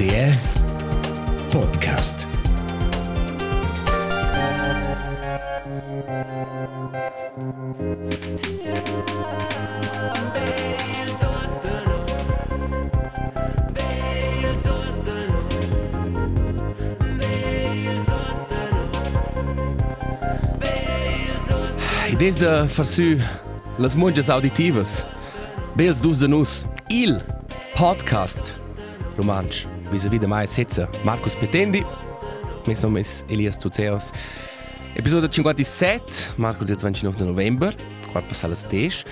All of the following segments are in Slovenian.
RTR Podcast. Idees de farsu las monges auditivas. Bels dus de. Il podcast. Romansch. Vis-à-vis de mai setze. Marcus Petendi. Mes nome es Elias Tuceos. Episode 57. Marco del 29 de november. Quart passa las tesch.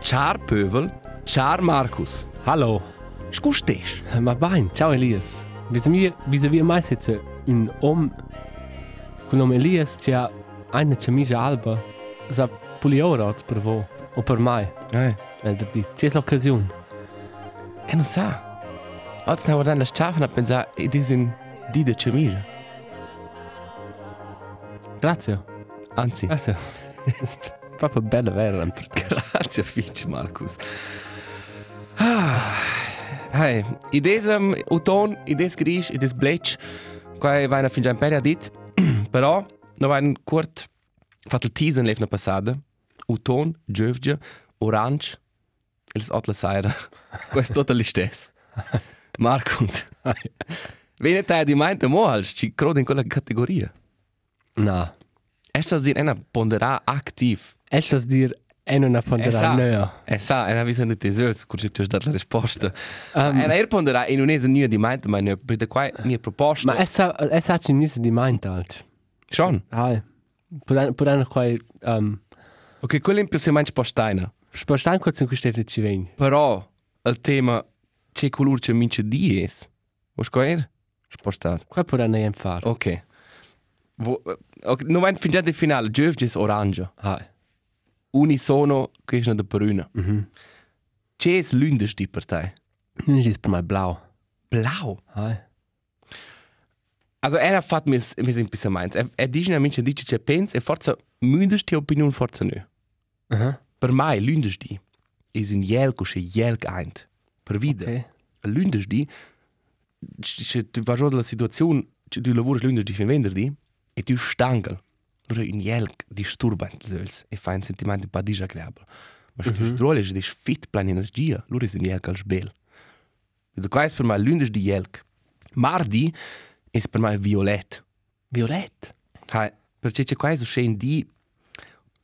Char Pövel. Char Marcus. Hallo, Scustech. ma bain, ciao Elias. Vis-à-vis vis-à-vis mai sitze un om con nome Elias c'ha eine camicia alba. Sa puliora per vo o per mai. Eh. C'è l'occasione. E non sa. Oggi stiamo guardando la sciafa e pensare, ed è un di de cemigia. Grazie. Anzi, Grazie. Proprio bella vera. grazie Fitch, Marcus. Ah, hey, idees um, auton, idees gris, idees blech, qua vai na fingià in peria dit, però no vai un kurt fatto teasen lefna passada, auton, giovge, orange, els otla saira. Questo tutto l'istess. Marcus. Vene te di mente mo als ci crode in quella categoria. Na. Esta dir ena pondera aktiv. Es das dir una Esa. pondera nea. E sa, è una visione di tesoro, così tu hai dato la risposta. Um, Um, e la ponderà in un'esa nuova di mente, ma ne per qua mia proposta. ma es ha es ha ci nisi di mind alt. Schon. Hai. Puran puran quai um Ok, quello in più se mangi postaina. Spostan kurz in Gustave ci vegn. Però il tema c'è colore c'è mince di es. Vuoi scoprire? Spostare. Qua puran ne far. Ok. Vo, ok, non vai fin già di finale, Giovge è orange. Hai. Unisono, che è una bruna. Mhm. C'è es lundes di per te? Nun ist per mai blau. Blau. Hai. Also er hat fatto mir mir ein bisschen meins. Er, er dice a mince dice c'è pensa e forza mundes ti opinion forza nö. Aha. Per mai lundesdi is un jelk o jelk eint. Per vida. Okay. Lundesdi se tu vas la situazione tu lavori lundesdi fin venderdi e tu stangel. Allora un jelk disturbant sols e fa un sentimento un po' disagreabile. Ma se tu strolli e dis fit plan energia, allora is un jelk als bel. Da qua is per mai lundesdi jelk. Mardi is per mai violet. Violett. Hai, perché c'è qua so scen di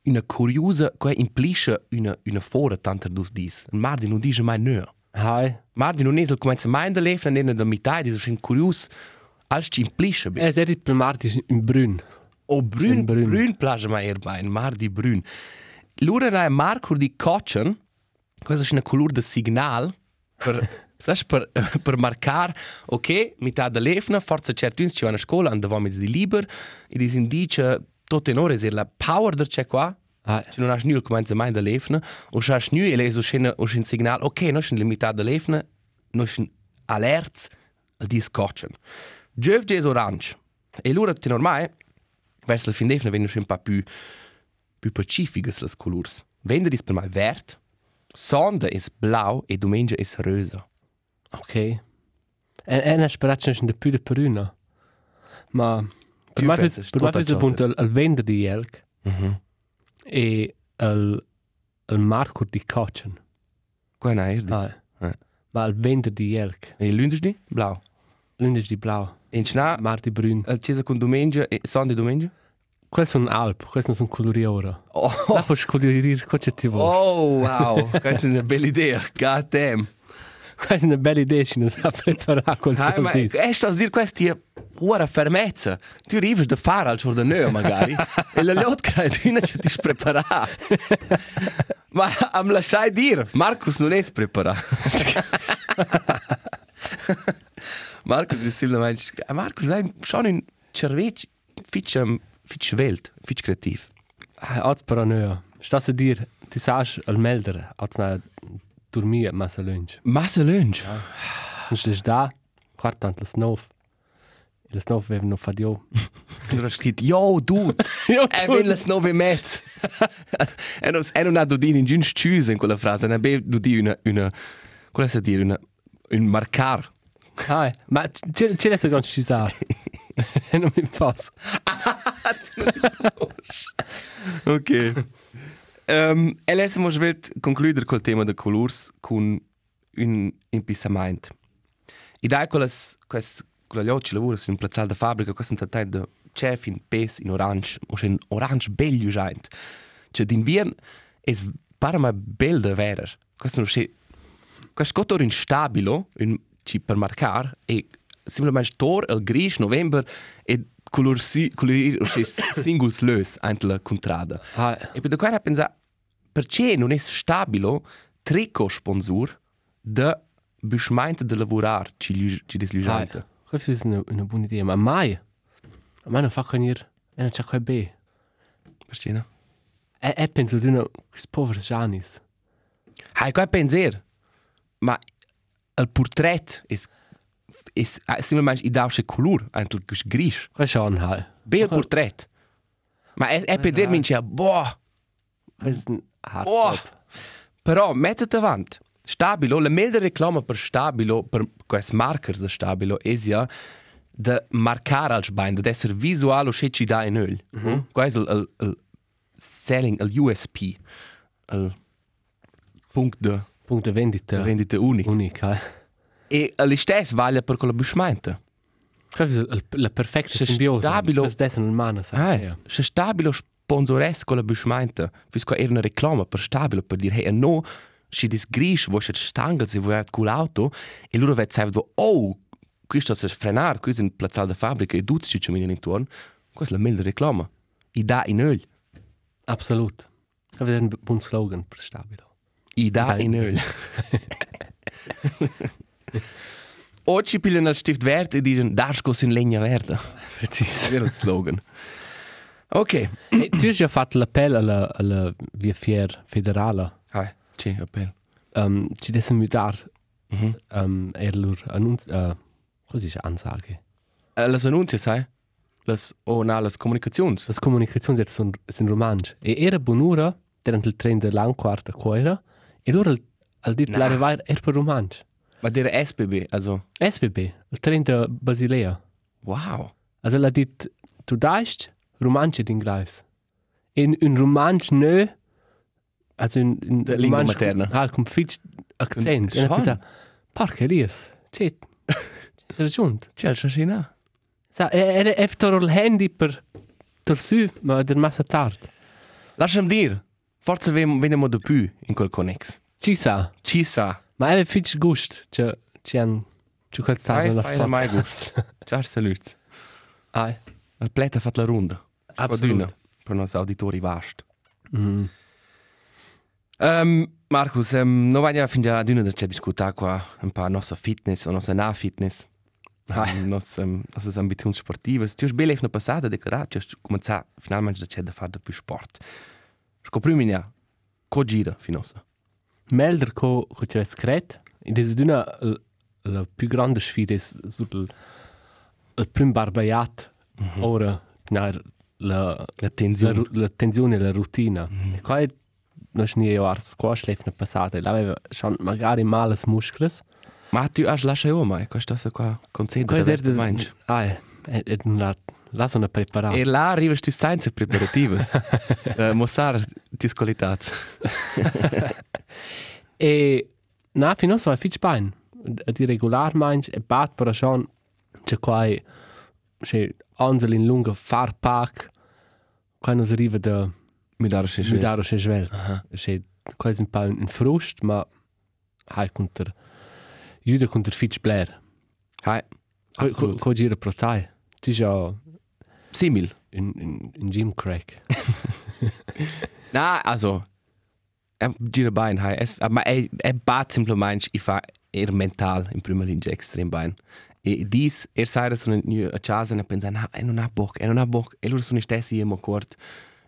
una curiosa, qua implica una una fora tanto dus dis. Mardi non dice mai nö. Hai. Mardi non esel comincia mai in der Leben, nella der Mittai, so scen curios, als ci implica. Er ist erit per Marti in brün. O brün, Schön brün. brün, brün plage mai er bei, Mardi brün. Lura na marco di Kochen, questo è una color de signal per Saš per, per marcar, ok, metà da lefna, forza certi ci vanno a scuola, andavamo di liber, e dis indice, tutto in ore, la power der c'è qua, Hai. Se non hai nulla come mai da lefna, o se hai nulla e lei so scena o un segnale, ok, non c'è limitato da lefna, non c'è alert al dis cochen. Giov è orange. E loro ti normale, verso la fin lefna vengono un po' più più pacifiche le colors. Venerdì per me verde, sonda è blau e domenica è rosa. Okay. Er er sperat schon de püde peruna. Ma per Più mai fezes, per mai tutta questo ciò. punto al vender di elk Mhm. E al al marco di Kochen. Qua è erdi. Hai. Eh. Ma al vender di elk. E lunedì blau. Lundes di blau. In schna, Marti brün. al cesa con domenica e sonda e domenica? Quelle sono alp, quelle sono coloriora. Oh, La puoi colorire cosa ti vuoi. oh wow, questa è una bella idea. God damn. Questa è una bella idea, ci non sa preparare quel Hai, ma sto è sto a dire questa è pura fermezza. Ti arrivi da fare al giorno magari e la lot che tu ti prepara. Ma am lasciai dire, Marcus non è preparato. Marcus ist still mein ah, Marcus ein schon in Cervec fitch um, fitch welt, fitch kreativ. Als ah, paranoia. Stas dir, ti sas al melder, als na dormir massa lunch. Massa lunch. Ja. Sind stehst da, quartant las 9. Das noch wenn noch fad jo. Allora scritto "Yo dude". E eh, ven las nove mezz. E non e non ha do dire in giù chiuse in quella frase, ne be do dire una una quella sa dire una un marcar. Ah, eh, ma ce ce l'ha ganz chiusa. E non mi pass. Ok. Ehm, e adesso mo svelt concludere col tema de colors con un impissament. Idai quella questa quella llocci lavora in un plazzal da fabbrica, questo un tattai de chef in pes in orange, o in orange bello giant. Cioè d'invern es para ma bel de verer. Questo non c'è questo scotto in stabilo, in ci per marcar e semplicemente tor il gris november e color si colorir o c'è singles lös ante la contrada. E per qua pensa perché non è stabilo trico sponsor de buschmeinte de lavorar ci ci des Hai. Questa è una, una buona idea, ma mai. A me non fa venire, e non c'è qua be. Perché no? E, e penso di una povera Janis. Hai qua penser. Ma il portrait è è semplicemente i dausche color ante il gris. È un hai. Bel portrait. Ma è, è penser mince boh Questa è un hard Oh, stop. però mettete avanti. Stabilo, la meglio reclama per stabilo, per questi markers da stabilo, è ja da marcare als bein, da essere visuale o ci dà in öl. Mm -hmm. È il, il, il selling, il USP, il punto de Punto di vendita. vendita unico. Unica, eh. E lo stesso vale per quella buschmente. Questa è la, la perfetta Se simbiosi. stabilo- Questa è una mano, sai. Ah, ja. se stabilo sponsoresco quella buschmente, fisco era una reclama per stabilo, per dire, hey, no, si dis gris, wo se stangel, se vuoi con l'auto, e loro vet sempre, oh, questo è frenar, questo è un plazzal da fabbrica, e ci vengono intorno, questa è la meglio reclama. I da in öl. Absolut. Questa è un buon slogan per stabilo. I da Dai. in öl. Oggi pigliano il stift verde e dicono, darskos in legna verde. Preciso. È il slogan. Ok. tu hai già fatto l'appello alla, alla via Fier federale. Hai, ci, appello. Um, ci devono mudare. Mhm. Um, e loro annunci... Uh, cosa dice? Ansage. Eh, Las annunzie, sai? Las, oh, na, las comunicazions. Le comunicazioni sono, sono romanze. E era buon'ora, durante il treno dell'anquart a Coira, e loro al dit Na. l'arrivare era per romanze. Ma dire SBB, also, SBB, il treno da Basilea. wow. Also l'ha dit, tu daist romanze d'ingleis. In un romanze nö, also in, in De lingua romanze materna. Com, ah, com fitch accent. Un- E schon. pensa, porca Elias, c'è, c'è ragione. C'è Shashina. Sa, era efter il handy per tor su, ma del massa tard. Lasciam dir. Forse vem- veniamo di più in quel connex. Ci sa, Ci sa. ma era fitch gust, c'è, c'è un, c'è quel Fai, tard nella fai la spot. mai gust. Ciao, salut. Ai, Il pleta ha fatto la ronda. Absolut. Aduna, per i nostri auditori vast. mm. Um, Marcus, um, non voglio finire ad una c'è discutere qua un po' la nostra fitness o nostra na fitness. Ah. Um, nostre, um, nostre ambizioni sportive. Tu hai bene passata a dichiarare che hai cominciato finalmente a fare più sport. Scoprimi ja, co gira finosa. Melder ko, ko c'è scret, ed è una la, la più grande sfida sul il prim barbaiat, mm -hmm. ora na, la, La la, tensione. ru- la tensione, la routine. Mm -hmm. E qua è non c'è niente ora squash l'effne passata, l'aveva schon magari male muscles. Ma tu hai lasciato io, ma questo è qua concentrato. Qua der de, ah, è, è, è la, la sono preparata. E là arrivas tu senza preparative. uh, mostrare tis qualità. E na, fino so fitch bain. Di regular manch e bat per schon c'è qua c'è ansel in lunga far pack quando arriva da Mi dare se mi dare c'è svelt. C'è quasi un po' un frust, ma hai contro Jude contro fitch blair. Hai. Co Absolut. co gira pro tai. Ti già Simil. in in in gym crack. Na, also, er gira bein, hai. Es, ma è, è bat semplicemente, i fa er mental in prima linea extrem bein. E dis, er sai sono in a casa e pensa, na, e non ha bock, e non ha bock. E loro sono stessi io kort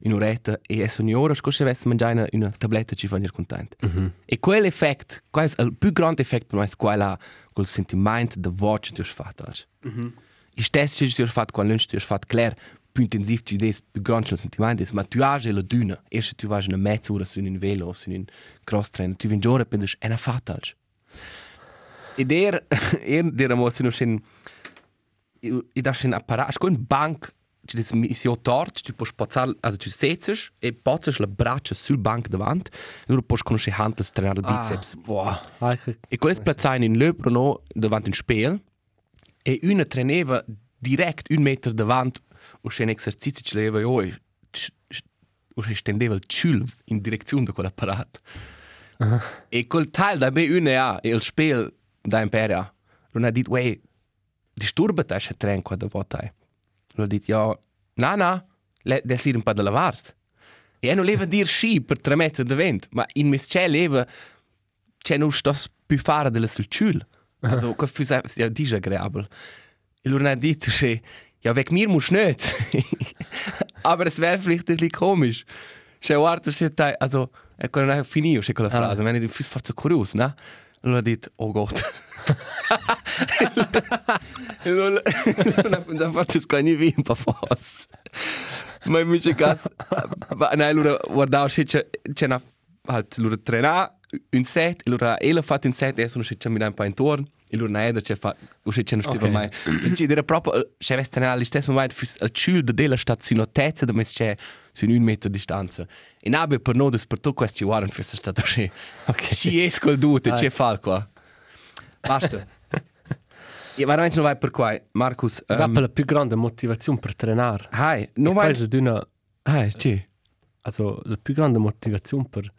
in un'oretta e è sono ora, scorse vesse mangiare una, una tabletta ci fanno contento. Mm E quell'effetto, è il più grande effetto per me, è quella, quel sentimento di voce che tu hai fatto. Mm -hmm. E stesso che tu hai fatto, quando tu hai fatto, claro, più intensivo ci des, più grande il sentimento, ma tu hai la duna, e se tu vai una mezz'ora su un velo su un cross trainer, tu vieni già e pensi, è una fatta. Ed er, er diramo se no schin, i da schin apparat, sco in bank, ci des missio tort, tu puoi spazzar, also tu setzes, e pozzes la braccia sul bank davant, e loro puoi conosce hantas trenare il biceps. Boah. Eigentlich. E quello splazzai in löpro no davant in spiel, e una treneva direkt un meter davant, o schin exercizi ci leva, jo, e o se stendeva il ciul in direzione da quell'apparato. E quel teil da me una ja, e il spiel da imperia, non ha dit, wey, disturbata se tren qua da votai. Non ha dit, ja, na, na, le, del sir un pa da lavart. E non leva dir sci per tre metri da vent, ma in mis c'è leva, c'è non sto più fare della sul ciul. Also, qua fu ja disagreabel. E non ha dit, se, ja, weg mir muss nicht. Aber es wäre vielleicht ein bisschen komisch. C'è guarda, se tai, also, e quando non è finito, c'è quella frase, ma ne fus forza curioso, no? Allora ha detto, oh Gott. e non ha pensato forse squagni via un po' fosse. Ma invece gas, ma no, allora guardavo, c'è, c'è una, halt, allora trena un set, allora ele fatto un set, e sono c'è mi un po' intorno, e allora naeda c'è fa, o c'è c'è non stiva mai. C'è era proprio, c'è veste allo stesso momento, fus al ciul della stazionatezza, da mes c'è su un metro di distanza. E nabe per noi, per tutto questo, guarda, fosse stato c'è. Ok. Ci esco il due, c'è fa qua. Basta. E veramente non vai per qua, Marcus. Va Um, per la più grande motivazione per trenare. Hai, non vai... questa è una, Hai, ci. also, la più grande motivazione per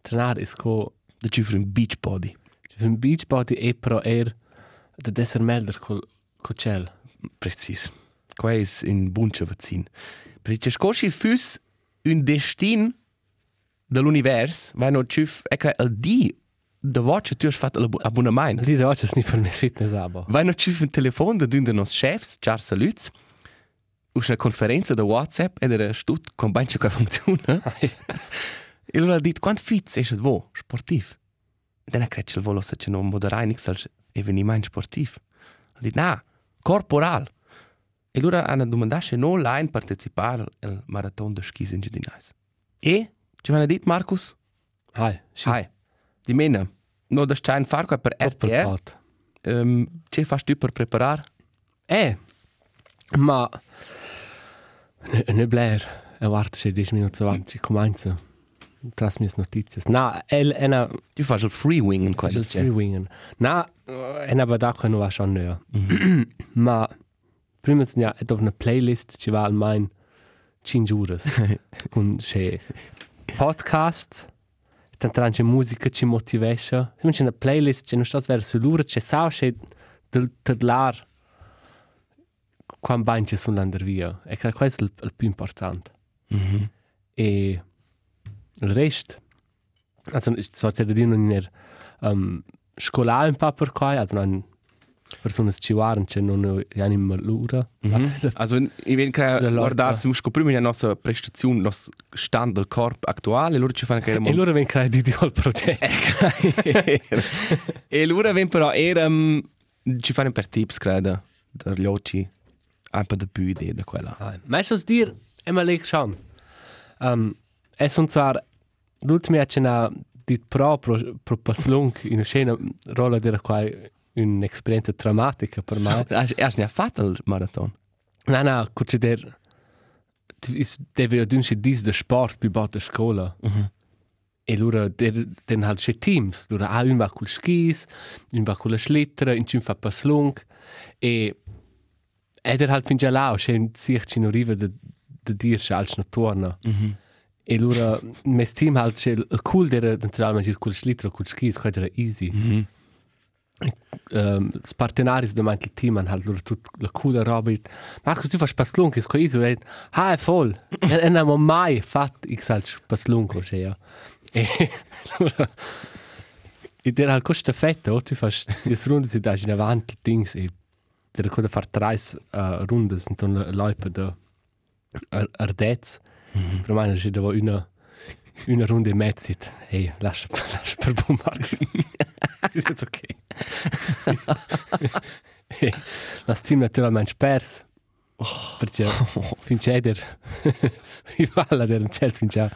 trenare è che Da ci un beach body. für ein Beachbody e però er da essere melder col col ciel. Precis. Qua è un buncio vaccin. Perché scosci fus un destin dell'univers, vai no ciuf, ecco, il di da voce tu hai fatto l'abbonamento. Lì da oggi è per me fitness abo. Vai no ciuf un telefon da d'un de nos chefs, Charles Lutz, us una conferenza da WhatsApp ed era stut con bancio che funziona. E allora ha detto, quanto fitz è il vo, sportiv? E dann ha creduto il volo se c'è non moderai nix al eveniment sportiv. Ha detto, no, corporal. E allora hanno domandato se non online partecipare al marathon de skis in Giudinais. E, ci hanno detto, Marcus, Hai, sì. hai, di mena, no da stein far qua per RTR, Doppelpart. um, ce fai tu per preparare? Eh, ma ne, ne bler, e guarda se 10 minuti avanti comincia. Tras mis notizias. Na, el ena Tu fai il free wing in qua. il free wingen. Na, ena badacqua no va schon nöa. Ma prima et auf una playlist ci va al mein 5 giures. Con se podcast tan tranche musica ci motivesce. Siamo c'è una playlist c'è non sta verso l'ura c'è sa c'è del tedlar quan banche sul lander via. E che questo è il, il più importante. Mhm. E il resto, also zwar c'è da dire non er um, scolare un po' per qua, also non persone ci guardano, c'è non è anima l'ura. Also, ich will Der gerade Leute- guardare, se musco prima la nostra prestazione, il nostro stand del corpo attuale, loro ci fanno che E loro vengono a dire il progetto. e loro vengono però, era, um, ci fanno per tips, credo, dagli occhi, un po' di più idee da quella. Ma è das dir, e ma leg schon. Um, e sono zwar, l'ultima c'è una dit pro pro, pro paslung in una scena rolla dire qua un'esperienza drammatica per me. Du nicht fatto il marathon? No, no, c'è der deve io dunque dis de sport bi bot de scola. E lura der den halt sche teams, lura ah un va col skis, un va con la slittra, in cim fa paslung e ed er halt fin già là, sche sich ci no riva de de dir schals no torna. E lura mes team halt sche il cool der naturalmente col slittra col skis, qua era easy. Um, s partenaris de mein team han halt tut la coola roba it Marcus tu fas paslung is co iso et ha è voll e en amo mai fat ich halt paslung co ja. E lura. E der halt costa fetta o tu fas dis runde si dai in avanti dings e der coda far trais uh, rundes und dann leipe de ar ardez per meine si dava una una runde mezzit hey lascia lascia per buon Marcus ist okay Las team naturalmente spers. Perché finché der rivale der Chelsea già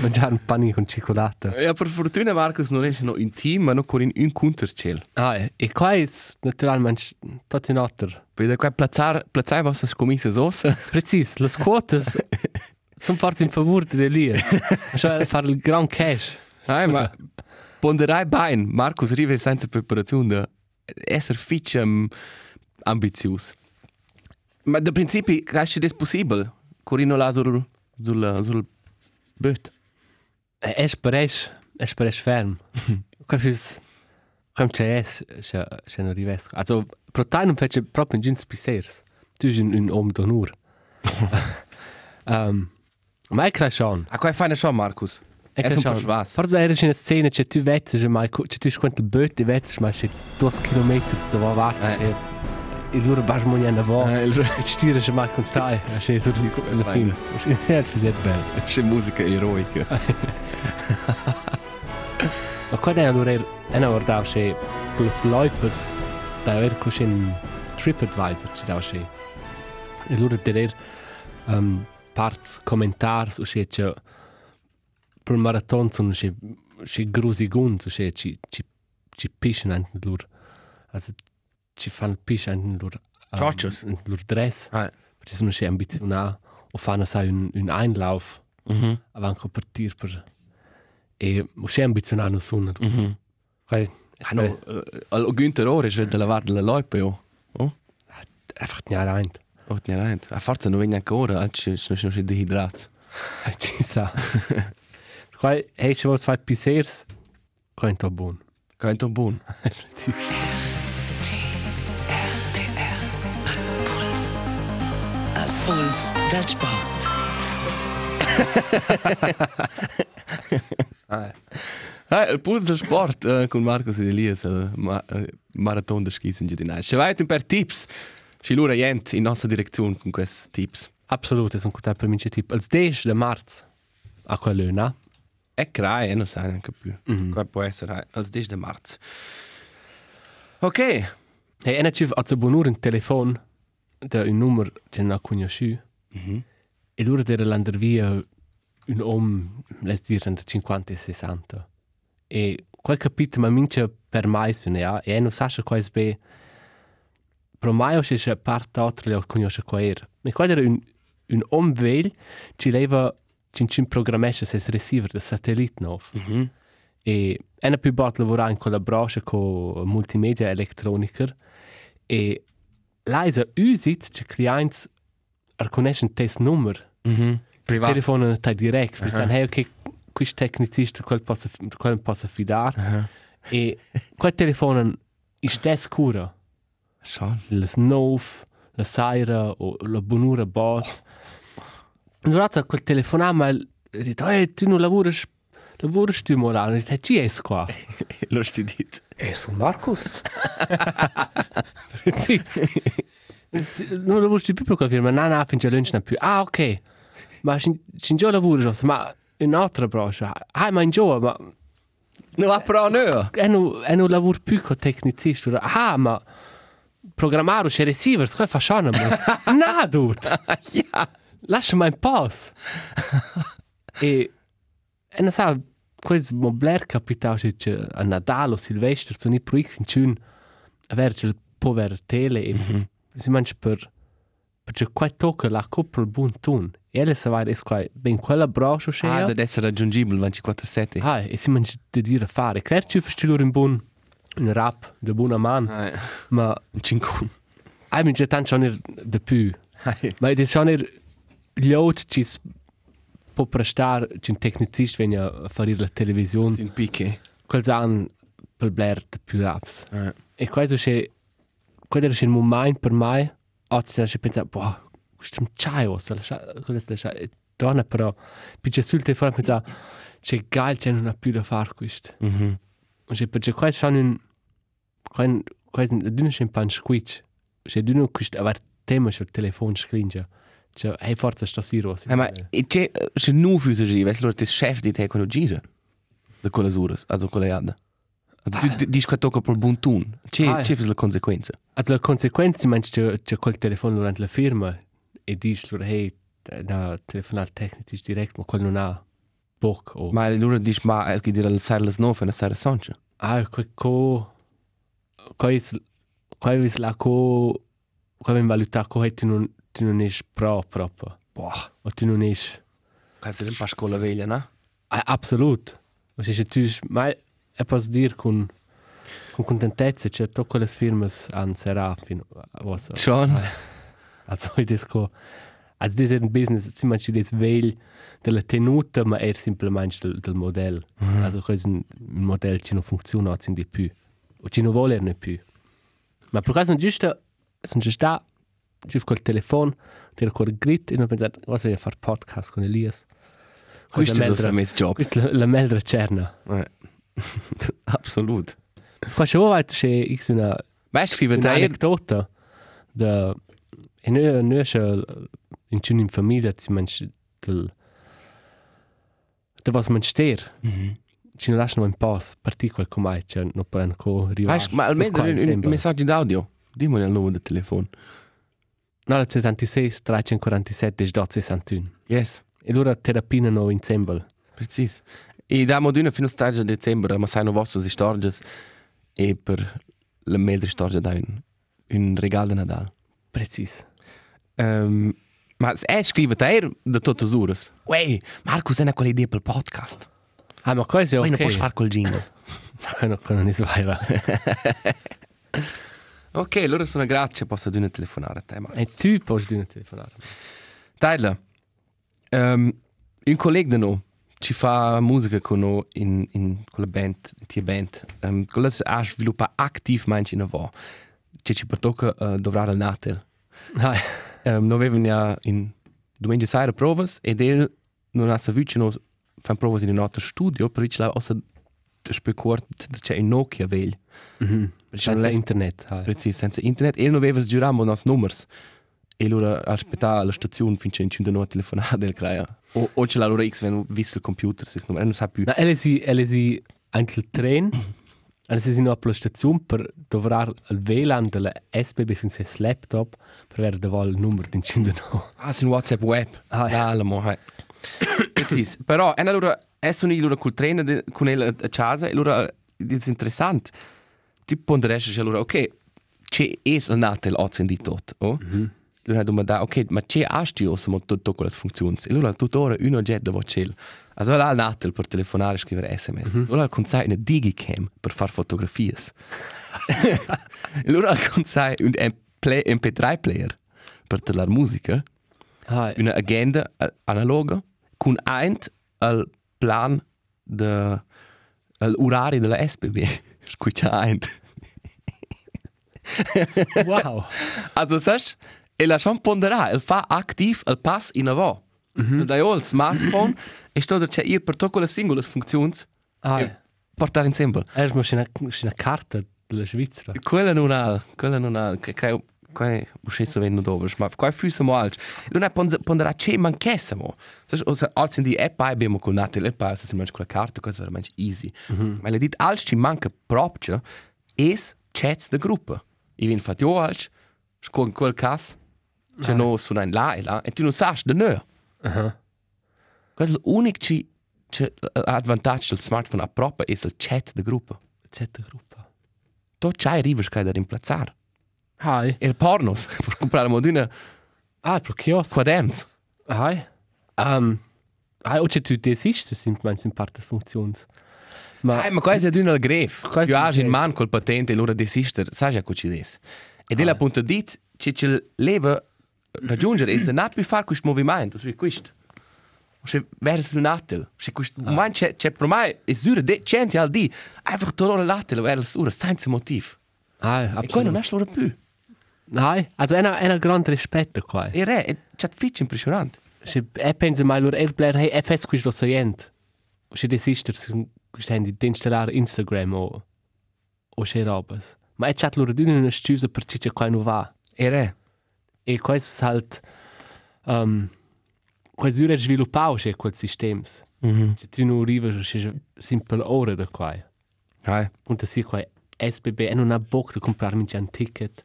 mangiare un panino con cioccolata. Ja, per fortuna Marcus non è no in team, ma no con in un countercell. Ah, e- e qua è naturalmente tutto in altro. Per qua plazzare plazzare vostre scommesse ossa. Precis, le quotas sono forse in favore di lì. Cioè fare il gran cash. Ah, ma ponderai bene, Marcus River senza preparazione da essere fitch um, ambizioso. Ma da principi, cresce è possibile? Corino là sul sul sul böt. E es pares, es pares ferm. Qua fis Come c'è es, c'è c'è non rivesco. Also, pro te non fece proprio in gins pisers. Tu sei un, un uomo d'onore. um, ma è crashon. A qua fai ne schon Marcus. Es un crashon. po' schwas. Forse era in una scena, c'è tu vezzi, ma c'è tu squanto il böt, e vezzi, ma c'è due chilometri da va avanti. Eh. E loro vas mogliando a vo. Eh, il- E ci tira c'è mai con te. C'è su alla fine. È il bello. C'è musica eroica. Ma qua è allora è una guarda che per le loipers da aver così un TripAdvisor ci da che e allora der um, parts commentars o che c'è per marathon sono che che grusi gun so che ci ci ci pischen an lur also ci fan pisch an lur Chachos. lur dress Ah. perché sono che ambizionati o fanno sai un un Einlauf Mhm. avanti a partire per e mo c'è ambizionato sono Mhm. Weil, Ah no, al Günther Ore c'è della lavare le loipe, oh. Einfach nicht rein. oh, ne rent. A forza non viene ancora, altri sono sono dehidrati. Ci sa. Weil, hey, schon was fai pisers, kein to buon. Canto buon. Precis. Puls del sport. Ah, il puls del sport eh, con Marcos ed Elias, il ma, eh, marathon der ski sind di nice. Se vai per tips, ci lura jent in nostra direzione con questi tips. Absolut, es un kuta per mince tip. Als 10 de marz, a quello, E crai, e non sai neanche più. Mm. -hmm. Qua può essere eh, al 10 di marzo. Ok. Hey, ena civ, az bonur un telefon, da un numero che non ha conosciuto, Mm -hmm. e lura der lander via un om, les dir, entre 50 e 60. E quel capito, ma mince per mai sono, ja, e non sa qua es be, pro mai se parte altre le conosce qua era. E qua era un, un om vel, ci leva, ci ci programmesce ses receiver de satellite. Mm -hmm. E ena più bot lavora in branche con multimedia elettronica e l'aisa usit che clients riconoscono test numero Mm -hmm. Privat. telefonano te direct per Aha. dire hey ok questo tecnicista quel posso quel posso fidare Uh -huh. e quel telefono è stes cura Schon. le snow la saira o la bonura bot durante quel telefonama dice hey tu non lavori lavori tu morale dice ci è qua? Lo studiet. e sono Marcus? Non lavori più per quella firma. No no finché lunch non più. Ah ok. Ma ci già lavori ma in un'altra branche ah ma in già ma No, va però no. e non e non lavoro più con tecnicisti ah ma programmare c'è receiver cosa facciamo no dude ja. Lasciami in pace e e non sa quel mobler capitao che a Nadal o Silvestre sono i proiect in cun aver il povero tele e si mangia per perché qua tocca la coppa il buon ton e elle sa vai es qua ben quella broche c'è Ah, deve essere raggiungibile 24-7. ah e si mangia di dire fare. Claro ci fai loro in buon un rap de buona man. Ah, ma 5. ai mi già tanto schon de più. Ma är sån ljud ci può prestare c'è un tecnicista viene a fare la televisione Sin picche. quel zan per blair de più raps Ah. e questo c'è quello era un momento per me oggi ci pensa boh questo è un ciao se la quello è la donna però piccia sul telefono pensa c'è geil c'è non ha più da fare questo Mhm. e perché questo è un questo questo è un pan squitch c'è un questo aver tema sul telefono scringe cioè hey forza sto siro Ja, ma c'è c'è nu füse gi, weißt du, das Chef di te con gira. De quelle uras, also quelle jada. Also tu dici che tocca per buon tun. C'è Ah, c'è la conseguenza. Also la conseguenza meinst du c'è col telefono durante la firma e dici loro hey da telefonare tecnici direct ma quello non ha book o Ma allora dici, ma è che dire il sera les nove e la sera sonce. ah co co co is co la co co ben valuta co tu non tu non es pro proprio Boah, o tu non es quasi un po' scuola veglia, no? ah, absolut. O se tu mai è posso dir con con contentezza c'è to quelle firme an serafin was Schon. also it is co als dis ein business si man ci des veil della tenuta ma er simplement del, del model. Also quasi un, un model che non funziona in di più o ci non vuole ne più ma per caso giusto sono già sta ci col telefono ti ricordo grit e non pensare cosa voglio fare podcast con Elias? Questo è il mio job. questa è la, meldra cerna Eh. Absolut. qua c'è vuoi c'è x una Ma scrive er, anecdota da e noi noi c'è in c'è in famiglia ti mangi del da was man ster ci non lasciano un pass particolare come c'è non per un co Weißt, ma almeno un messaggio d'audio. Dimmi il numero del telefono. no la 76 347 12 61 Yes, e allora terapia no in sembel precis. E da moduna fino al stage di dicembre, ma sai no vostre storie e per la meglio storia da un, un regalo di Nadal. precis Um, ma è scrive da er da tutte le ore. Uè, Marcus, è una quella idea per il podcast. ah ma questo è ok non puoi fare col jingle. non non si va ok, allora sono grazie, posso di una telefonare a te. Ma... e tu puoi di telefonare Tyler, um, un collega di noi ci fa musica con noi in, in quella band, in tia band. Um, quella ha sviluppato attiv manche in avò. Che ci pertocca uh, dovrà al Natal. ah Um, noi avevamo ja in domenica sera prove ed el non ha saputo che noi fanno prove in un altro studio, per cui la ossa speculato che c'è un Nokia veil. Mhm non senza è internet ah Precis, senza internet. E non aveva giurato i nostri numeri. E allora aspettava alla stazione finché in cinque notte telefonata del crea. O, o ce l'ha allora X, wenn visto il computer, se non, non sa più. Na, ele si, ele si anche il tren, ele si no per la stazione per dovrar il VLAN della SBB senza il laptop per avere da vol il numero di incindano. Ah, sin WhatsApp web. Ah, Ah, la mo, hai. Precis. Però, e allora, è sono io col treno con il a casa, e allora, è interessante. Ti ponderesci, allora, ok, c'è es il natel oggi di tot, oh? Mm-hmm. Allora, domanda, ok, ma c'è asti o sono tutto quelle funzioni? E allora, tuttora, un oggetto va c'è. Also, là il natel per telefonare e scrivere sms. Mm-hmm. Allora, consai una digicam per fare fotografie. allora, consai un MP- MP3 player per telare musica Ah, una agenda analoga con eint al plan de al orari della SBB. Eint. wow. Also saš, e la schon pondera, el fa aktiv el pass in avo. Mm -hmm. Da jo il smartphone e sto da c'è ir per to quelle singole funzioni Ah, e portare insieme. er ist una, una carta della Svizzera. Quella non ha, quella non ha, che creo Quai uscisse venno dove, ma quai fusse mo alc. Non è pondera che manchesse mo. Sai, o se alzi di app abbiamo col natel app, se si mangia con la carta, cosa veramente easy. Mm -hmm. Ma le dit alc ci manca proprio es chats de gruppa. I vin fat jo alc, con quel cas, c'è ah. no su ein la e la, e tu non sai de nö. Aha. Questo è l'unico ci c'è l'advantaggio del smartphone a proprio es il chat de gruppa. C'è la gruppa. To c'hai rivers che da rimplazzare. Ah, E il pornos, per comprare moduna ah, pro kiosk. quaderns. Ah, um, ah, o c'è tu desistes, sind mein sind parte funzions. Ma Ah, ma è di una gref. Io è ho in man col patente e loro desister, sai già cosa ci des. Ed è la punta dit che ci leva raggiungere è da non più fare questo movimento, cioè questo. Cioè verso l'attel. Cioè questo momento c'è c'è per me è sura de centi al di. Einfach tornare l'attel verso l'ora senza motivo. ah, E poi non è l'ora più. Ah, also einer einer grande rispetto qua. E re, è c'è fitch impressionante. Se e pensa mai lor er bler hey FS quis lo sent. Se desisters quis di installare Instagram o o se robas. Ma e chat lor dün una scusa per ciò qua non va. E re. E questo halt um quasi ure sviluppau se quel systems. Mhm. Se tu non arrivi se simple ore da qua. Hai. Punta si qua SBB e non ha bock da comprarmi un ticket.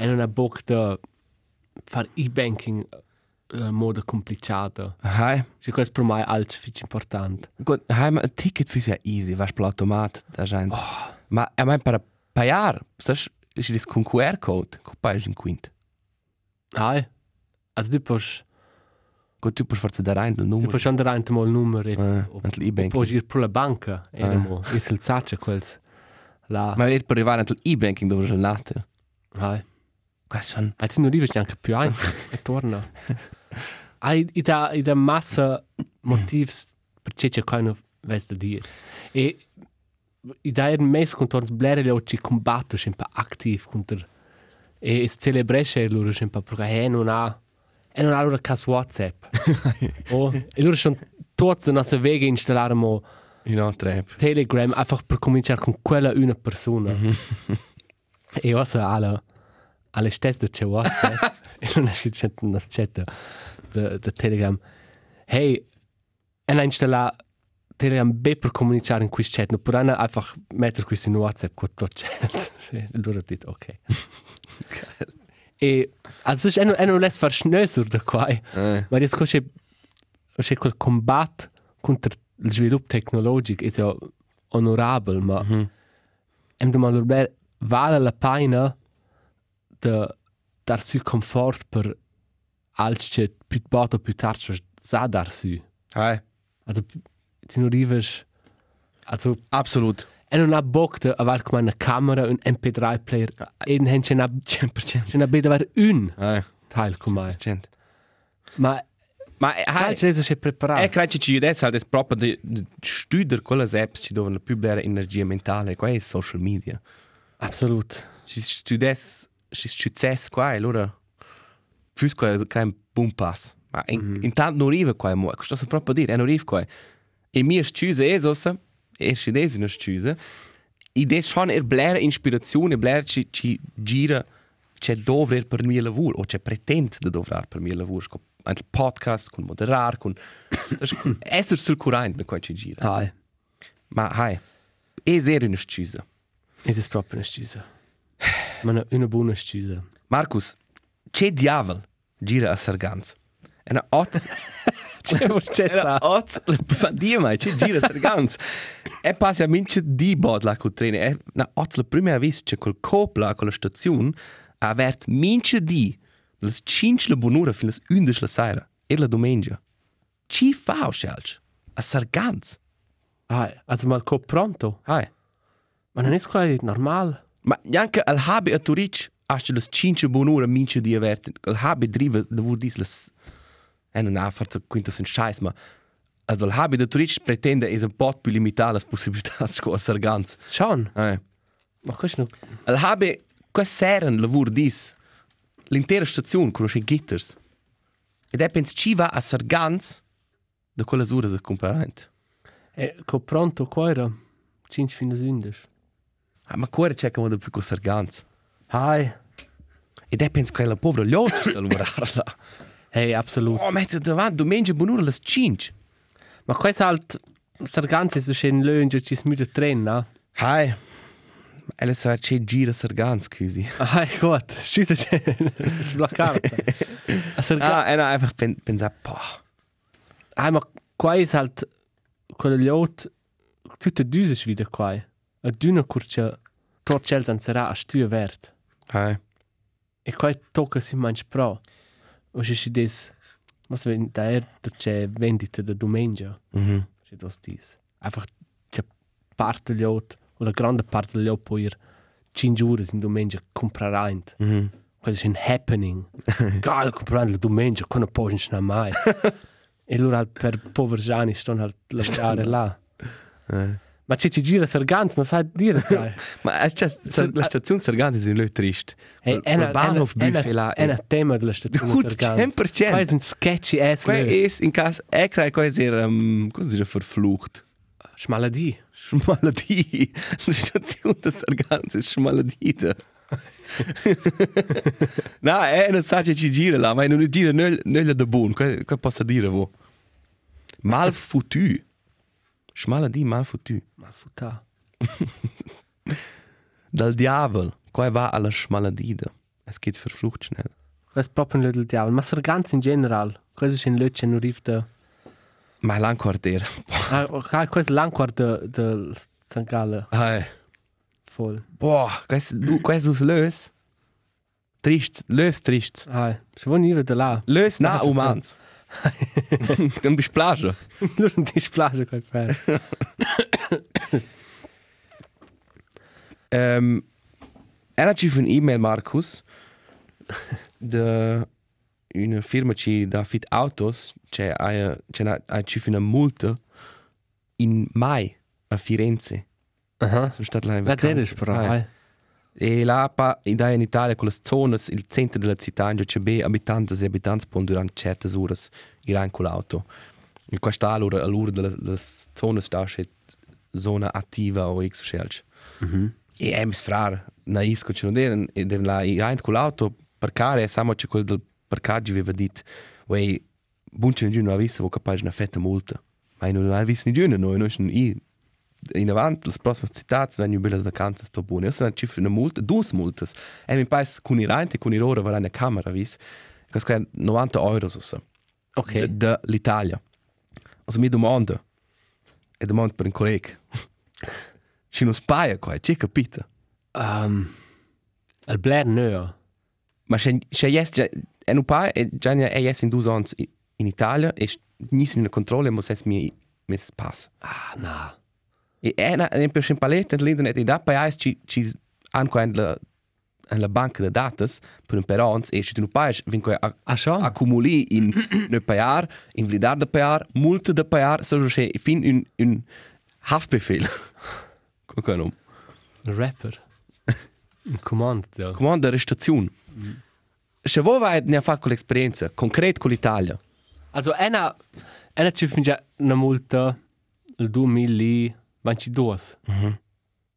E non ha bock da fare e-banking uh, moda complicata. Hai, Cioè, questo per me è altro fic importante. gut, hai ma ein Ticket für ja easy, was per Automat, da scheint. Ma a mai per paiar, sas, ist das con QR-Code, con paias in quint. Hai? Also du puoi, Gut, du puoi forse da rein del du numero. puoi andare in mal il numero e Eh, anche l'e-banking. puoi ir per la banca e Eh. mo, e sul saccia quels là. Ma er per arrivare anche l'e-banking dove c'è nato. Hai. Hai tu non arrivi neanche più ein e torna. Hai da da massa motivs per che c'è ves da dir. E da er mes contors blere le occhi combatto sempre aktiv contro e es celebresce loro sempre perché eh non ha e non ha loro cas WhatsApp. oh, e loro sono tutti se vega installare mo In altre app. Telegram einfach per cominciare con quella una persona. e io so alle alle stesse c'è WhatsApp e non è c'è una chat de, de Telegram. Hey, e la installa Telegram B per comunicare in questo chat, no per ana einfach mettere questo in WhatsApp con tutto chat. loro dit ok. e also non è non lässt far schnösur da qua. Eh. Ma adesso c'è c'è quel combat contro il sviluppo tecnologico è onorabile, ma Mhm. em de malur vale la pena de dar su confort per als che più bato più tardi sa dar su. Hai, Also ti non arrivas also absolut. e non ha bock de aval come una camera un MP3 player e non c'è una 100%. c'è una beda var un Hai, teil come 100%. ma Ma hai, hai c'è c'è preparato E credo che ci adesso è proprio di, di studiare quelle apps ci dove più bere energia mentale, qua è social media. absolut Ci studies, ci studies qua e allora fus qua è un buon passo. Ma in, mm -hmm. intanto non arriva qua, mo, questo sto proprio dire, non arriva qua. E mia scusa è sosa, e ci desi una scusa, e des schon er blera ispirazione, blera ci, ci gira c'è dovere per mio lavoro, o c'è pretende di dovrare per mio lavoro, con il podcast, con moderare, con... essere sul di quello che ci gira. hai Ma, hai, è zero una scusa. ed è proprio una scusa ma una, una buona scusa Marcus, c'è diavolo gira a Sarganz. E una oz... c'è c'è Era oz... Ma Dio mai, c'è gira a Sarganz. E passa a mince di bod la col treno. E una oz la prima vez c'è col copla con la stazione ha avert mince di le 5 la bonura fino alle 11 la sera. E la domenica. Ci fa o scelch? A Sarganz. hai also mal co pronto Hai. ma non è quasi normal Ma neanche al habi a Turic du das 5 bonura mince di avert. Al habi driva da vuol dis las... E non ha forse quinto sen scheiß, ma... Also al habi da Turic pretende es un pot più limitare las possibilitats co a Sarganz. schon Eh. ma questo no Al habi... Qua seren lavur dis. L'intera stazione conosce gitters. Ed è pens ci va a Sarganz da quelle ore da comparant. e co pronto qua era 5 fino a 11 Ah, ma cuore c'è come da più con Sarganz. hai Ed è pens quella povera liotta sta lavorare là. hey absolut Oh, mezzo davanti, domenica bonura las 5. ma questo halt sarganze so schön löhn jo ci smüde tren na Hai. Ella sa c'è gira Sargans così. hai gut schüsse sbloccato a sarganze Ah, era einfach pen, pensa, boah. hai ma qua è halt quello lot tutte düse wieder qua a düna curcia tot cels an sarà a stue vert Hai. e qua tocca si manch pro o se si des was wenn da er c'è vendita da domenica Mhm. c'è dos dis einfach c'è parte lot o la grande parte lot poi ir cinque ore in domenica comprare Mhm. Questo è un happening. Geil, comprare la domenica, con un po' non mai. e allora per poveri giani stanno a lavorare là. Eh. Ma c'è ci gira Sargans, non sai dire dai. Ma c'è la stazione Sargans è un trist. Hey, Il Bahnhof Buffet là. È un tema della stazione Gut, Sargans. 100%. Questo è un sketchy ass. Qua es in cas e crai qua es er um, cosa dire verflucht. Schmaladi. Schmaladie. La stazione de Sargans è schmaladita. no, è non sa che ci gira là, ma non gira nel nel da buon. Qua qua posso dire vo. Mal foutu. Schmaladie mal foutu. Ma futa. Dal diavol. Qua va alla schmaladida. Es geht verflucht schnell. Questo è proprio un del diavolo. Ma Sargans in generale. Questo è un luce non rifta. Ma è l'anquartier. Ah, ok, questo è l'anquart del San Gallo. Hey. Voll. Boah, questo, du, questo ist lös. Trist, lös trist. Ah, se vuoi venire da là. Lös na Ah, so umans. Non dispiace. Non ti quel per. Ähm, era ci fu un email Marcus de una firma ci da fit autos c'è ha c'è na ha ci fu una multa in mai a Firenze. Aha. Sono stato là in La der E là pa, in, da in Italia con le zone, il centro della città, in cui c'è be abitanti e abitanti poi durante certe ore iran con l'auto. E qua sta allora allora delle, delle zone sta c'è zona attiva o x scelch. Mhm. E è mis frar, naivs che ci non erano, e den là iran con l'auto, parcare, e samo c'è quel del parcaggio aveva dit, wey, bunce in giù non ha visto, vo capace una fetta multa. Ma non ha visto ni giù, noi, noi, noi, in avanti, le prossime città, sono belle vacanze, sto buone. Io sono cifre una multa, due multe. E mi pare con i renti, con i loro, varrà una camera, vis. Questo è 90 euro, so. Ok. Dall'Italia. Also mi domanda, e domanda per un collega, ci non spaia qua, ci capite? Um, il Blair neo. Ma se se jes già e non pa e già ne è in due anni in Italia e nissi in controllo mo ses mi mi pass. Ah, no. E una un po' palette dell'internet e da pa ci ci anche in la in la banca de datas per un per ons e se tu non pa vinco a Ah, accumuli in ne payar in vlidar de payar multe de payar so che fin un un Haftbefehl. Non? Un rapper. Un comando. Ja. Comando arrestazione. Se voi vai ne fa con l'esperienza concreta con l'Italia. Also, ena, ena ci finge una multa il 2022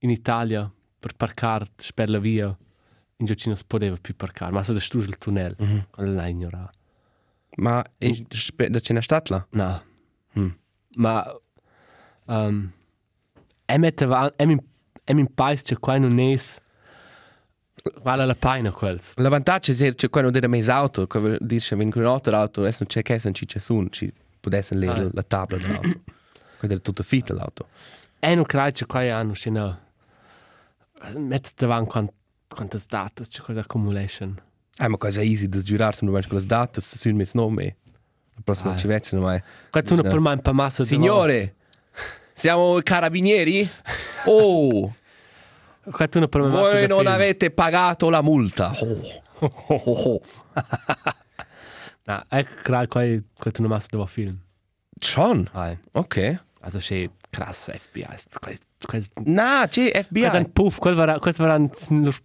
in Italia per parcare per la via in non si poteva più parcare, ma si distrugge il tunnel. Quello l'ha ignorato. Ma in, da c'è una stata là? No. Mm. Ma um, avan, em in, em in país che qua non es vale la pena quels. L'avantaggio è che c'è quello delle mese auto, che dice in un'altra auto adesso non c'è che se non c'è su, ci potesse leggere Ah. la tabla dell'auto. Quella è tutta fitta l'auto. E non credo che qua hanno scena mette davan quant quantas datas c'è quella accumulation. Ah, ma cosa è easy da girarsi, non con le date, se sono mes nome. La prossima Ah. ci vezzo non è. Qua sono per me un po' massa Signore, siamo i carabinieri? Oh, Qua sono per me massa voi da non film. avete pagato la multa. Oh. Oh, oh, oh. No, e credo qua qua sono massa da film. Schon? Ai. Ok. Also c'è krass FBI. Na, c'è Quel FBI. ein Puff, quel war quel war ein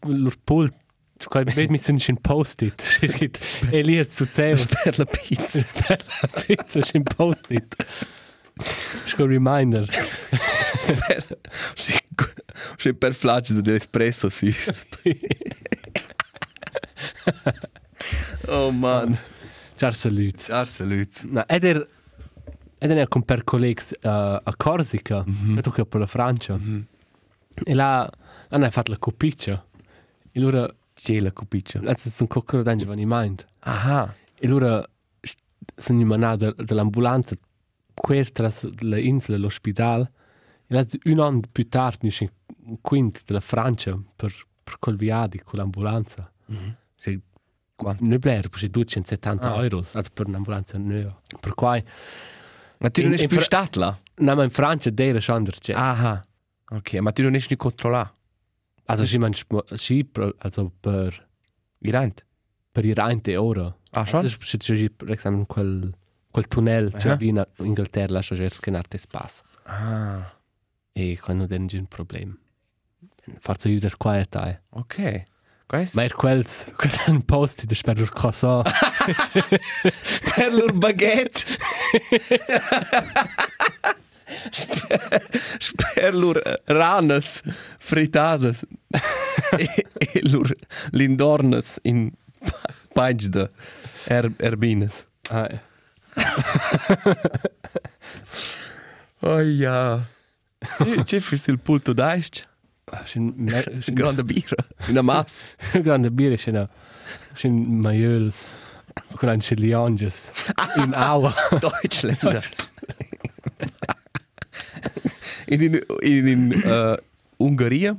lur pult. Quel bet mit so ein Post-it. Elias zu Zeus. Per la pizza. Pizza ein Post-it. Sco reminder. per, sì, sì, per flash dell'espresso, sì. oh man. Ciao salut. Ciao, salut. Na, ed er con per colleagues uh, a Corsica, mm -hmm. che per la Francia. Mm -hmm. E là hanno fatto la copiccia. E loro C'è la cupiccia. adesso sono coccolo d'angelo in mind. Aha. E loro sono manati dall'ambulanza quer tras la insula l'ospedale. E là un anno più tardi un quinto della Francia per per col viadi con l'ambulanza. Mm -hmm. Cioè, Quanto? non è vero, c'è 270 Ah. euro, per un'ambulanza nuova. Per cui Ma tu In- non in più stato là? No, ma in Francia deve scendere c'è. Aha. Ok, ma tu non sei più controllato? Also ich meine, per- also per, Irant? per i rente ora. Ah, schon? Also c'è c'è per esempio quel, quel tunnel c'è Ah. in Inghilterra, lascia già scanare te spasso. Ah. E quando non c'è un problema. Forse aiuta qua e te. Ok. Questo Ma er quels, quel è un post di per il cosa. per lor baguette. per lor ranas fritadas. e, e lor lindornas in paig de er, erbines. Ah, Oh ja. C'è fis il pulto d'aist? c'è un me- c'è un Grande birra. Una massa. grande birra, c'è una c'è un maiol con un celianges in aua. Deutschländer. in in, in, in uh, Ungheria,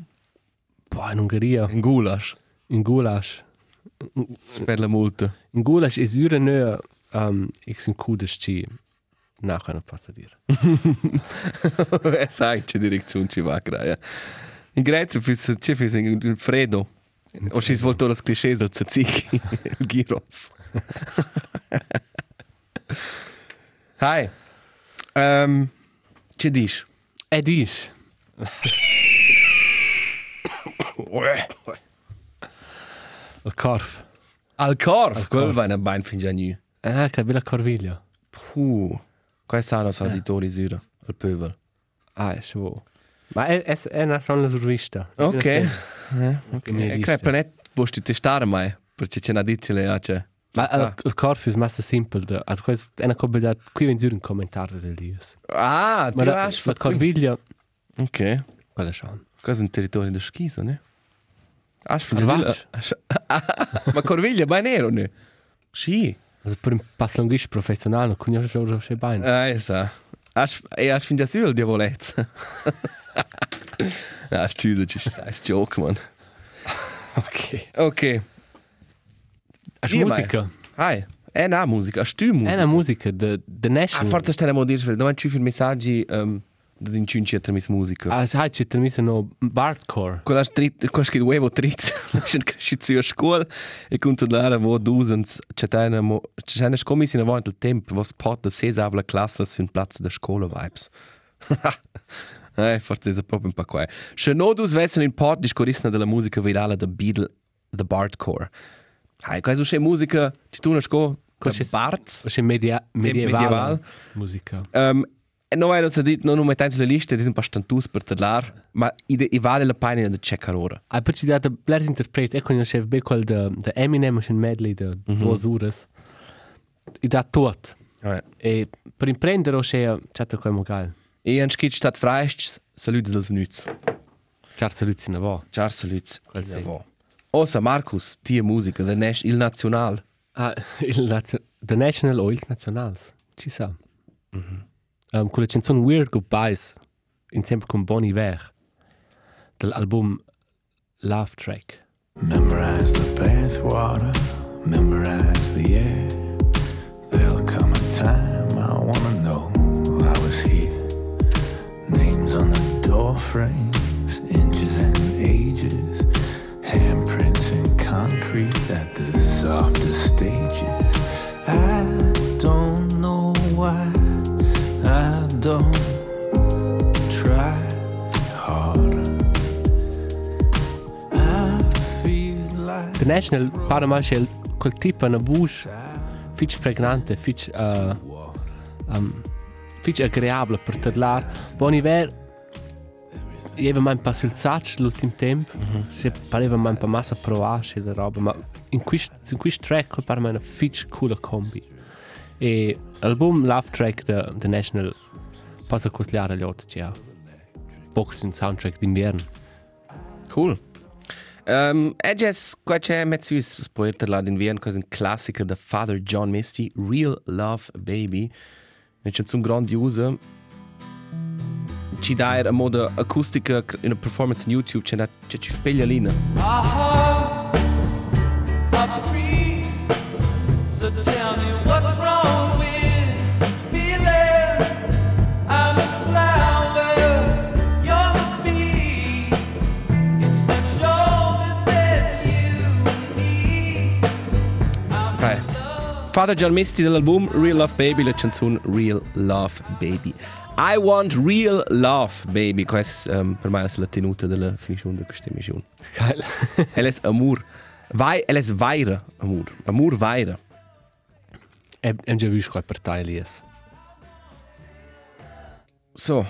Boah, in Ungheria, in Gulasch, in Gulasch. per la multa. In Gulasch ist ure nö, um, ich sind kudes ci nachher noch passa dir. Eh, sai, c'è direzione ci va, graia. In Grecia fis c'è fis in in freddo. O svolto las clichés al tzatziki, il gyros. Hai. Um, c'è dis? E corf. Al corf, Al quel corf. va in bein fin già nu. Ah, che bella corviglia. Puh. Quai sono os auditori sura, al pövel. Ah, è so. Ma è, è, è una sola survista. Ok. Eh, ok. Mi E dice. crepa net vuoi testare mai, perché c'è una dicile, ja, c'è. Ma il, il corf è massa simple. Da, also, questo è una cosa da qui viene giù un commentario del dies. Ah, Ma ti la, vas la corviglia, Ok. quella schon. È un territorio di schiso, ne? Carvaccio. Ma Corviglia, ba nero, ne? Sì. Also per un pass longisch professionale, non conosco già che bene. Ah, esa. As, e as fin già sul diavolet. Ah, studio, ci stai, joke, man. Ok. Ok. È Io musica. Hai. È una musica, as tu È musica. una musica de, de Ah, National. forse stai a dire, non ci film messaggi um, da incinci a mis musica. Ah, sai, c'è termina no Bardcore. Quella strit, quella che uevo tritz, schon cresciuto a scuola e con tutta l'area vo dusens, c'è una mo, c'è una scommissione avanti il tempo, was pot da sei avla classe su un platz da scuola vibes. eh, forse è proprio un po' qua. Se no dus vessen in pot di scorissna della musica virale da Beatle, the Bardcore. Hai, quasi c'è musica, ci tu una sco, Cosa da c'è- Bards. C'è media, medievale medieval. musica. Um, non è non dit, non mettiamo sulla lista, di un po' stantus per tedlar, ma i, i vale la pena da checkare ora. Ah, poi ci dà da bler interpret, ecco io chef be quel de, de Eminem un medley de due ore. I dà tot. Ja. E per imprendere c'è c'è come gal. E an skit stat freists, saluts dels nüts. C'è saluti na va. Ciao saluts. Quel sì. Osa Markus, tie musica, the Nash, il National. Ah, il nazio- The National Oils Nationals. Ci sa. Um, quella canzone Weird Goodbyes insieme con Bon Iver dell'album Love Track. Memorize the bathwater, memorize the air. There'll come a time I wanna know I was here. Frames, inches and ages, handprints in concrete at the softest stages. I don't know why I don't try harder. I feel like The National mai c'è quel tipo una voce fitch pregnante, fitch uh, um, fitch agreeabile per parlare. Bon Iver Io mai un po' sul sacco l'ultimo tempo, se pareva mai un po' massa provare la roba, ma in questo in questo track me è una fitch cool combi. E l'album Love Track da The National passa a costare gli altri, c'è box un soundtrack d'inverno. Cool. Um, e jes, qua c'è mezzo is poeta la din vien, quasi un classico da Father John Misty, Real Love Baby. Ne c'è un grandiosa. Ci dai a moda acustica in una performance on YouTube, c'è una c'è ci. So tell me what's wrong with Father John Misty dell'album Real Love Baby, la canzone Real Love Baby. I want real love, baby. Questa um, per me è la tenuta della finizione di questa missione. Geil. Elle ist amor. Vai, elle ist weire, amor. Amor weire. E già visto qual partei lì. es. So.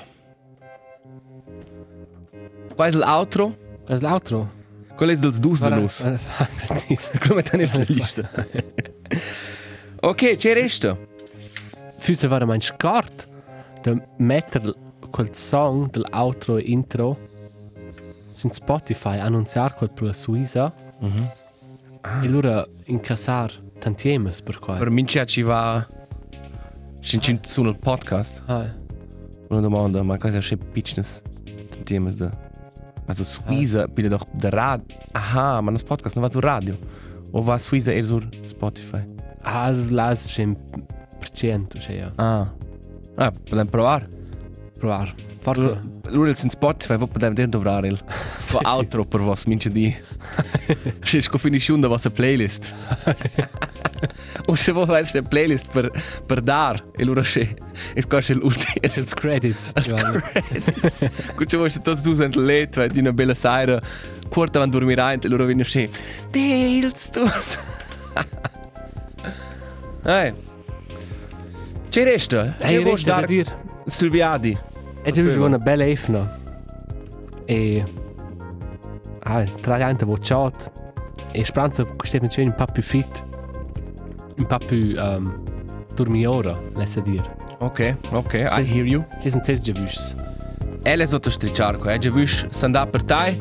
Qual ist l'outro? Qual è l'altro? Qual ist dels dus de nus? Come tenere sulla lista? ok, c'è resta. Fühlt war mein Skart. Der Meter quel Song del outro e intro. Su Spotify annunziar quel per la Suiza. E allora incassar tantiemes per qua. Per mince ci va... Ci sono il podcast. Ah, Una domanda, ma cosa c'è pitchnes? Temas da... Also Suiza, bitte doch der Rad... Aha, ma das Podcast non va su radio. O va Suiza eher sur Spotify? As las schon per cento, cioè, ja. Ah. Ah, podem provar. Provar. Forza. Lura il Spotify, vo podem dir dovrar il. Fa outro per vos, mince di. Še sko finisci un da vostra playlist. O še vo več ne playlist per, per dar. E lura še... E sko še l'ultimo. It's credits. Giovanni. Gut, če boš to zduzent let, vai di una bella sera, quarta van rein, e loro vengono še, Dales, tu... Ehi, c'è resta? Hey, C'è vuoi resta da dar dir. Silviadi? E tu hai una bella efna. E... Ah, tra gente vo chat. E speranza che questo è un po' più fit. Un po' più... Um, dormiora, lascia dire. Ok, ok, I hear you. Ci sono testi già visti. Elle sotto stricciarco, eh, già vuoi andare per te?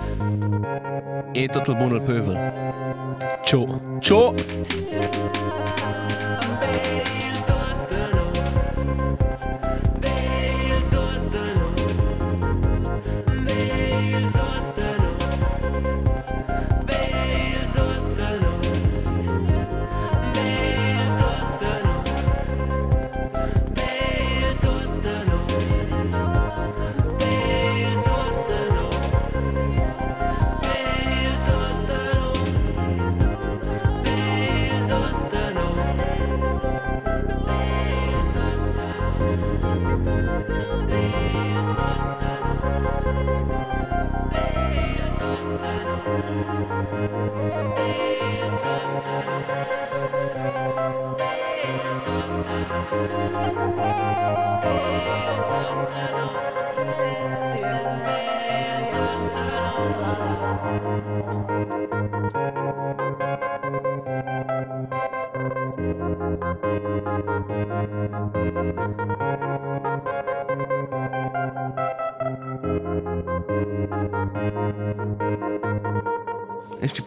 E tutto il buono al pövel. Ciao. Ciao! Esti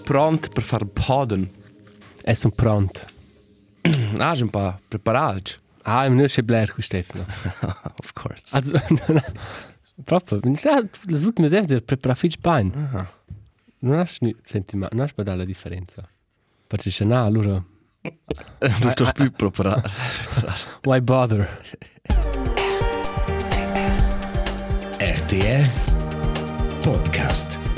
pronto per fare poden? E sono pronto. Ah, un po' preparato. Ah, im nur Bler cu Stefano. of course. Also, proprio, mi sa, le ultime sere prepara fitch pain. Non has ni, senti, ma non has pas la differenza. Perché se no, allora, Non sto più preparato. why bother? RTR Podcast.